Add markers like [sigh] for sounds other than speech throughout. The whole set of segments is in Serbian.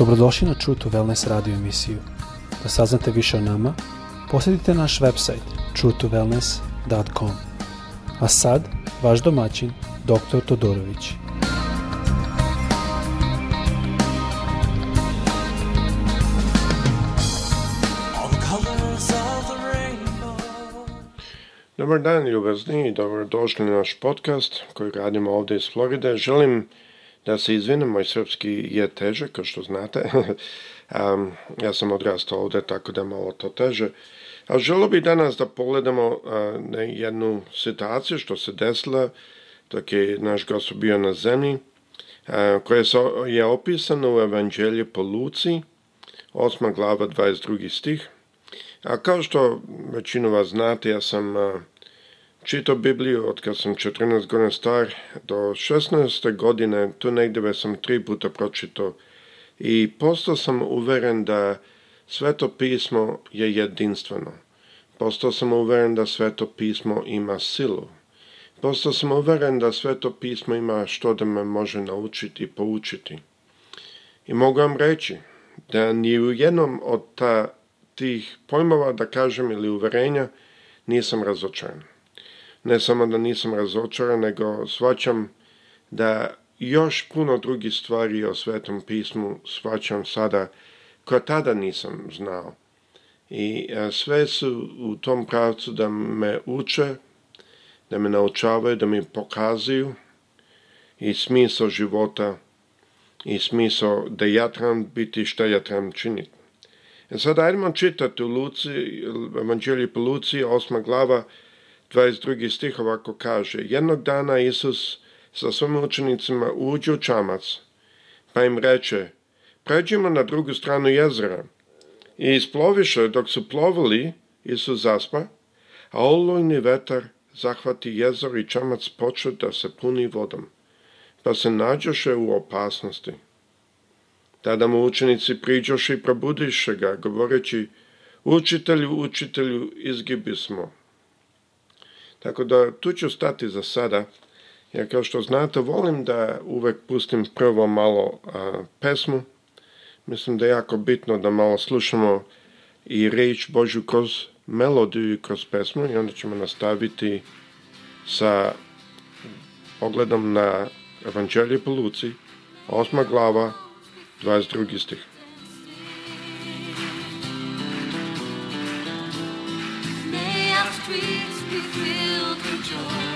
Dobrodošli na True to Wellness radio emisiju. Da saznate više o nama, posjetite naš website truetowellness.com. A sad, vaš domaćin, dr. Todorović. Dobar dan, ljubazni, dobrodošli na naš podcast koji radimo ovde iz Floride. Želim Da se izvinem, moj srpski je teže, kao što znate. um, [laughs] ja sam odrastao ovde, tako da malo to teže. A želo bi danas da pogledamo uh, na jednu situaciju što se desila dok je naš gost bio na zemlji, uh, koja je opisana u Evanđelju po Luci, 8. glava 22. stih. A kao što većinu vas znate, ja sam uh, Čitao Bibliju od kad sam 14 godina star do 16. godine, tu negde sam tri puta pročitao i postao sam uveren da sveto pismo je jedinstveno. Postao sam uveren da sveto pismo ima silu. Postao sam uveren da sveto pismo ima što da me može naučiti i poučiti. I mogu vam reći da ni u jednom od ta, tih pojmova, da kažem, ili uverenja, nisam razočaran ne samo da nisam razočaran, nego svačam da još puno drugih stvari o Svetom pismu svačam sada koja tada nisam znao. I e, sve su u tom pravcu da me uče, da me naučavaju, da mi pokazuju i smisao života i smisao da ja trebam biti šta ja trebam činiti. E sad, ajdemo čitati u Luci, Evanđelji po Luci, osma glava, 22. stih ovako kaže Jednog dana Isus sa svojim učenicima uđe u čamac, pa im reče Pređimo na drugu stranu jezera. I isploviše dok su plovili, Isus zaspa, a olojni vetar zahvati jezero i čamac počne da se puni vodom, pa se nađoše u opasnosti. Tada mu učenici priđoše i probudiše ga, govoreći, učitelju, učitelju, izgibi smo. Tako da tu ću stati za sada. Ja kao što znate volim da uvek pustim prvo malo a, pesmu. Mislim da je jako bitno da malo slušamo i reč Božju kroz melodiju i kroz pesmu i onda ćemo nastaviti sa pogledom na Evanđelje po Luci, osma glava, 22. stih. filled with joy.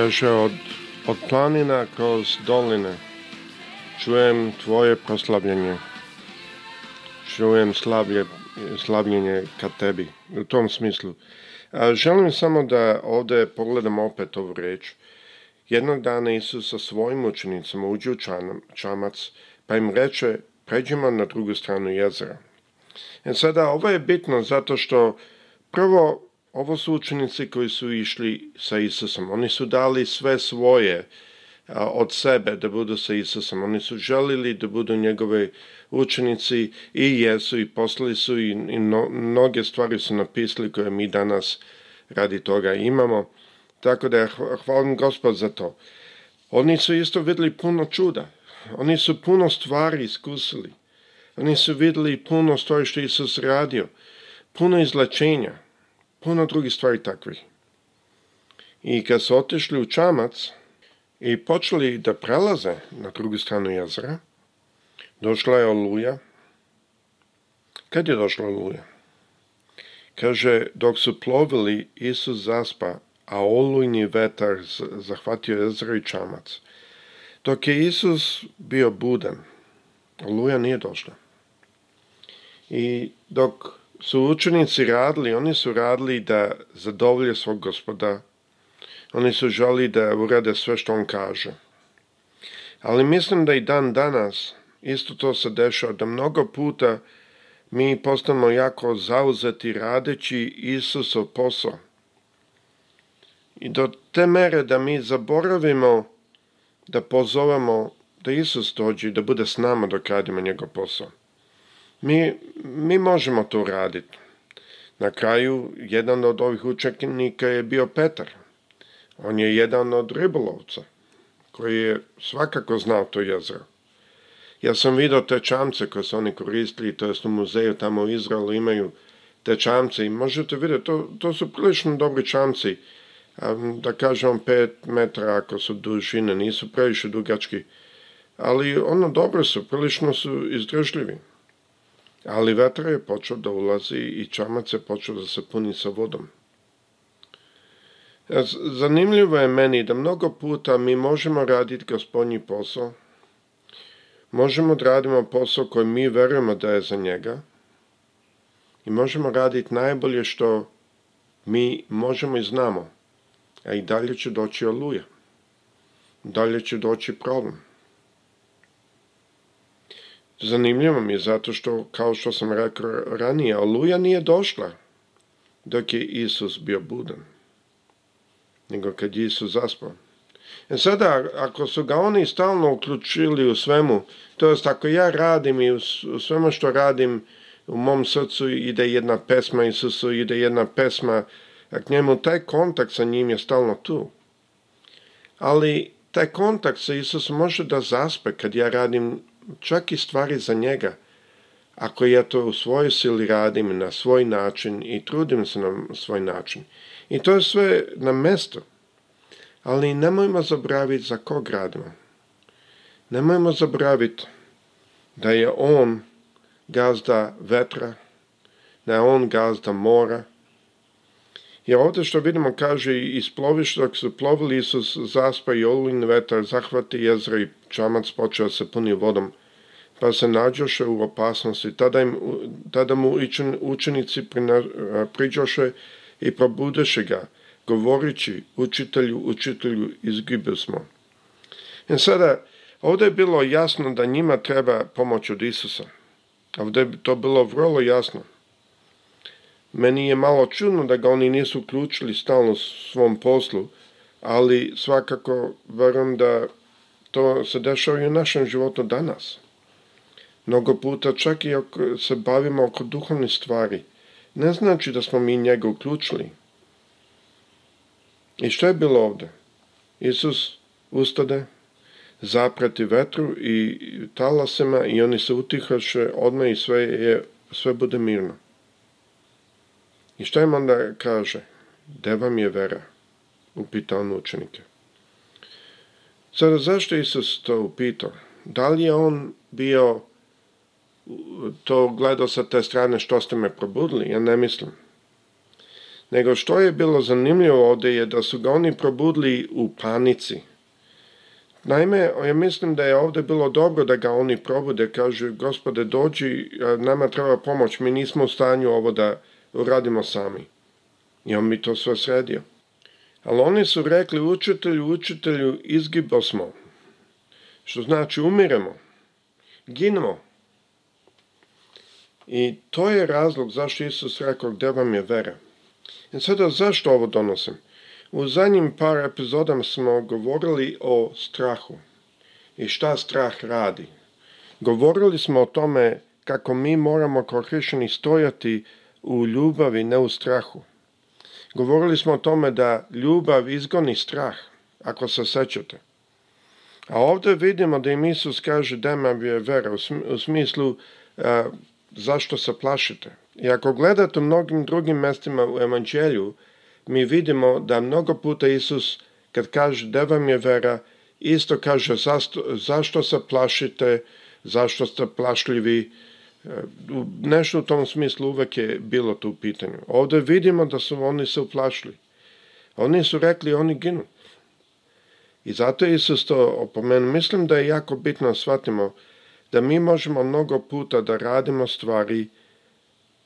teže od, od planina kroz doline. Čujem tvoje proslavljenje. Čujem slavlje, slavljenje ka tebi. U tom smislu. A, želim samo da ovde pogledam opet ovu reč. Jednog dana Isus sa svojim učenicama uđe u čamac, pa im reče, pređemo na drugu stranu jezera. E sada, ovo je bitno zato što prvo Ovo su učenici koji su išli sa Isusom. Oni su dali sve svoje od sebe da budu sa Isusom. Oni su želili da budu njegove učenici i jesu i poslali su i, i no, mnoge stvari su napisali koje mi danas radi toga imamo. Tako da ja hvalim gospod za to. Oni su isto videli puno čuda. Oni su puno stvari iskusili. Oni su videli puno stvari što Isus radio. Puno izlačenja puno drugih stvari takvi. I kad su otišli u čamac i počeli da prelaze na drugu stranu jezera, došla je oluja. Kad je došla oluja? Kaže, dok su plovili, Isus zaspa, a olujni vetar zahvatio jezero i čamac. Dok je Isus bio budan, oluja nije došla. I dok su učenici radili, oni su radili da zadovolje svog gospoda. Oni su želi da urade sve što on kaže. Ali mislim da i dan danas isto to se dešava, da mnogo puta mi postamo jako zauzeti radeći Isusov posao. I do te mere da mi zaboravimo da pozovemo da Isus dođe i da bude s nama dok radimo njegov posao. Mi, mi možemo to uraditi. Na kraju, jedan od ovih učenika je bio Petar. On je jedan od ribolovca, koji je svakako znao to jezero. Ja sam video te čamce koje su oni koristili, to jest u muzeju tamo u Izraelu imaju te čamce i možete videti, to, to su prilično dobri čamci, da kažem 5 metara ako su dužine, nisu previše dugački, ali ono dobro su, prilično su izdržljivi. Ali vetra je počeo da ulazi i čamac je počeo da se puni sa vodom. E, zanimljivo je meni da mnogo puta mi možemo raditi gospodnji posao, možemo da radimo posao koji mi verujemo da je za njega i možemo raditi najbolje što mi možemo i znamo, a i dalje će doći oluja, dalje će doći problem. Zanimljivo mi je zato što, kao što sam rekao ranije, oluja nije došla dok je Isus bio budan, nego kad je Isus zaspao. E sada, ako su ga oni stalno uključili u svemu, to jest ako ja radim i u svemu što radim, u mom srcu ide jedna pesma Isusu, ide jedna pesma, a k njemu taj kontakt sa njim je stalno tu. Ali taj kontakt sa Isusom može da zaspe kad ja radim čak i stvari za njega. Ako ja to u svojoj sili radim na svoj način i trudim se na svoj način. I to je sve na mesto. Ali nemojmo zabraviti za kog radimo. Nemojmo zabraviti da je on gazda vetra, da je on gazda mora. Jer ovdje što vidimo kaže isploviš dok su plovili Isus zaspa i olin vetar zahvati jezero i čamac počeo se puni vodom pa se nađoše u opasnosti. Tada, im, tada mu učenici priđoše i probudeše ga, govorići, učitelju, učitelju, izgibe smo. I e sada, ovde je bilo jasno da njima treba pomoć od Isusa. Ovde je to bilo vrlo jasno. Meni je malo čudno da ga oni nisu uključili stalno svom poslu, ali svakako verujem da to se dešava i u našem životu danas. Mnogo puta čak i ako se bavimo oko duhovne stvari, ne znači da smo mi njega uključili. I što je bilo ovde? Isus ustade, zaprati vetru i talasema i oni se utihaše odmah i sve, je, sve bude mirno. I šta im onda kaže? Gde vam je vera? Upita on učenike. Sada zašto Isus to upitao? Da li je on bio to gledao sa te strane što ste me probudili, ja ne mislim. Nego što je bilo zanimljivo ovde je da su ga oni probudili u panici. Naime, ja mislim da je ovde bilo dobro da ga oni probude, kažu, gospode, dođi, nama treba pomoć, mi nismo u stanju ovo da uradimo sami. I on mi to sve sredio. Ali oni su rekli, učitelju, učitelju, izgibo smo. Što znači, umiremo, ginemo. I to je razlog zašto Isus rekao gde vam je vera. I sada zašto ovo donosim? U zadnjim par epizodama smo govorili o strahu i šta strah radi. Govorili smo o tome kako mi moramo kao hrišćani stojati u ljubavi, ne u strahu. Govorili smo o tome da ljubav izgoni strah, ako se sećate. A ovde vidimo da im Isus kaže da vam je vera, u smislu zašto se plašite? I ako gledate u mnogim drugim mestima u evanđelju, mi vidimo da mnogo puta Isus, kad kaže da vam je vera, isto kaže zašto, zašto se plašite, zašto ste plašljivi, e, nešto u tom smislu uvek je bilo tu u pitanju. Ovde vidimo da su oni se uplašili. Oni su rekli, oni ginu. I zato je Isus to opomenu. Mislim da je jako bitno da shvatimo shvatimo da mi možemo mnogo puta da radimo stvari,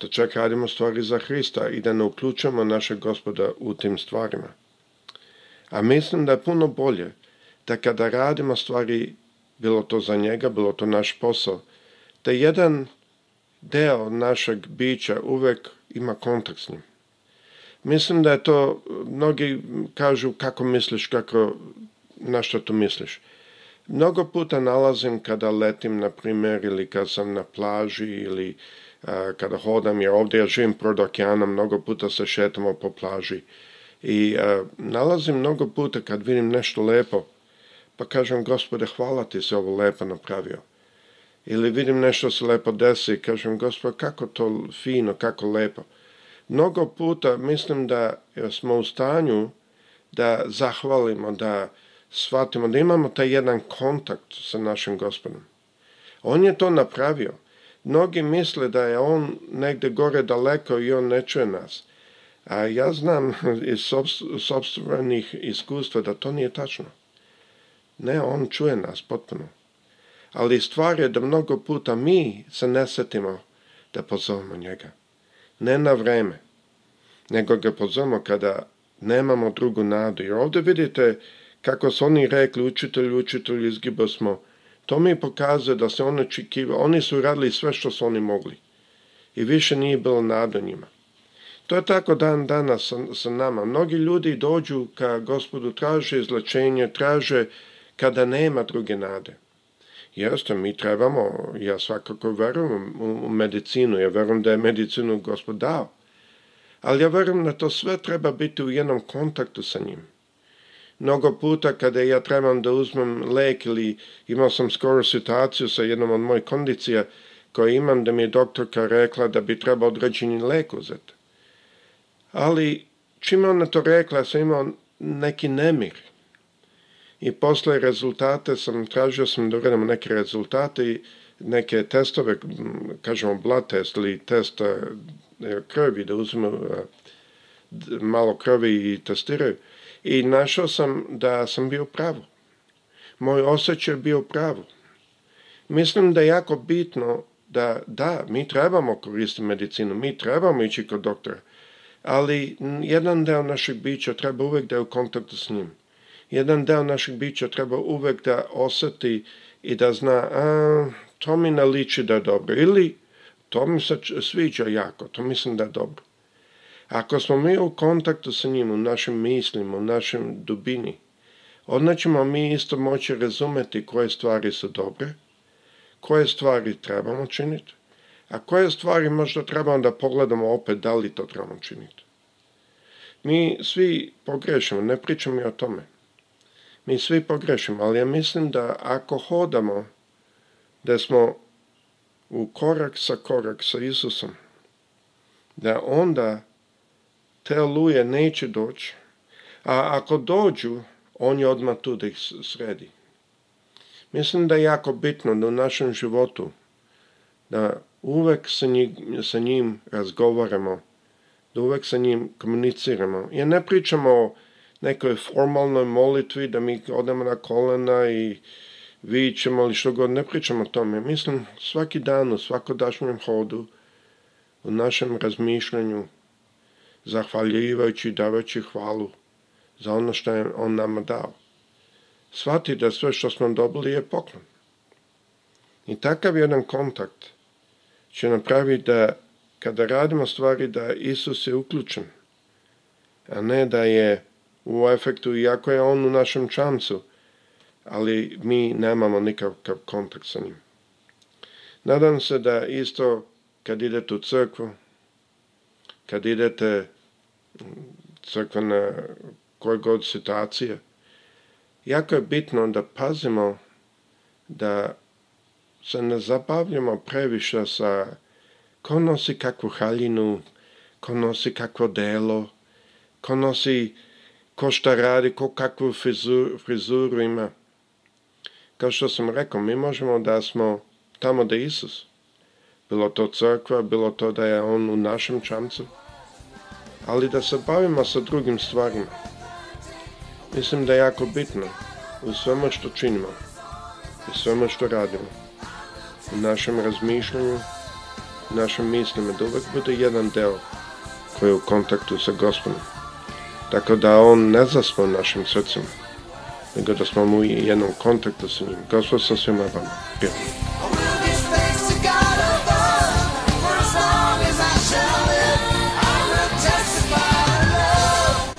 da čak radimo stvari za Hrista i da ne uključamo našeg gospoda u tim stvarima. A mislim da je puno bolje da kada radimo stvari, bilo to za njega, bilo to naš posao, da jedan deo našeg bića uvek ima kontakt s njim. Mislim da je to, mnogi kažu kako misliš, kako, na što tu misliš. Mnogo puta nalazim kada letim, na primer, ili kad sam na plaži ili a, kada hodam, jer ovdje ja živim pred okeanom, mnogo puta se šetamo po plaži. I a, nalazim mnogo puta kad vidim nešto lepo, pa kažem, gospode, hvala ti se ovo lepo napravio. Ili vidim nešto se lepo desi i kažem, gospode, kako to fino, kako lepo. Mnogo puta mislim da smo u stanju da zahvalimo, da shvatimo da imamo taj jedan kontakt sa našim gospodom. On je to napravio. Mnogi misle da je on negde gore daleko i on ne čuje nas. A ja znam [laughs] iz sobstvenih iskustva da to nije tačno. Ne, on čuje nas potpuno. Ali stvar je da mnogo puta mi se nesetimo da pozovemo njega. Ne na vreme, nego ga pozovemo kada nemamo drugu nadu. I ovde vidite Kako su oni rekli, učitelj, učitelj, izgibao smo. To mi pokazuje da se on očekivao, oni su radili sve što su oni mogli. I više nije bilo nada njima. To je tako dan danas sa, sa nama. Mnogi ljudi dođu ka gospodu, traže izlačenje, traže kada nema druge nade. Jeste, mi trebamo, ja svakako verujem u medicinu, ja verujem da je medicinu gospod dao. Ali ja verujem da to sve treba biti u jednom kontaktu sa njim mnogo puta kada ja trebam da uzmem lek ili imao sam skoro situaciju sa jednom od mojih kondicija koje imam da mi je doktorka rekla da bi trebao određeni lek uzeti. Ali čim ona to rekla sam imao neki nemir. I posle rezultate sam, tražio sam da uredimo neke rezultate i neke testove, kažemo blood test ili test eh, krvi, da uzmem eh, malo krvi i testiraju i našao sam da sam bio pravo. Moj osjećaj je bio pravo. Mislim da je jako bitno da, da, mi trebamo koristiti medicinu, mi trebamo ići kod doktora, ali jedan deo naših bića treba uvek da je u kontaktu s njim. Jedan deo naših bića treba uvek da osjeti i da zna, a, to mi naliči da je dobro, ili to mi se sviđa jako, to mislim da je dobro. Ako smo mi u kontaktu sa njim, u našim mislima, u našem dubini, onda ćemo mi isto moći razumeti koje stvari su dobre, koje stvari trebamo činiti, a koje stvari možda trebamo da pogledamo opet da li to trebamo činiti. Mi svi pogrešimo, ne pričam i o tome. Mi svi pogrešimo, ali ja mislim da ako hodamo, da smo u korak sa korak sa Isusom, da onda te oluje neće doći. A ako dođu, on je odmah tu da ih sredi. Mislim da je jako bitno da u našem životu da uvek sa njim, sa njim razgovaramo, da uvek sa njim komuniciramo. Ja ne pričamo o nekoj formalnoj molitvi da mi odemo na kolena i vićemo ili što god, ne pričamo o tome. Mislim, svaki dan u svakodašnjem hodu, u našem razmišljanju, zahvaljujući daveći hvalu za ono što je On nama dao. Svati da sve što smo dobili je poklon. I takav jedan kontakt će napraviti da kada radimo stvari da Isus je uključen, a ne da je u efektu, iako je On u našem čamcu, ali mi nemamo nikakav kontakt sa njim. Nadam se da isto kad idete u crkvu, kad idete crkvene, koje god situacije. Jako je bitno da pazimo da se ne zabavljamo previše sa ko nosi kakvu haljinu, ko nosi kakvo delo, ko nosi ko šta radi, ko kakvu frizuru, frizuru ima. Kao što sam rekao, mi možemo da smo tamo da Isus. Bilo to crkva, bilo to da je On u našem čamcu ali da se bavimo sa drugim stvarima. Mislim da je jako bitno u svemu što činimo i svemu što radimo. U našem razmišljanju, u našem mislima da uvek bude jedan deo koji je u kontaktu sa gospodom. Tako da on ne zaspa u našim srcima, nego da smo mu jednom kontaktu sa njim. Gospod sa svima vama. Prijatno.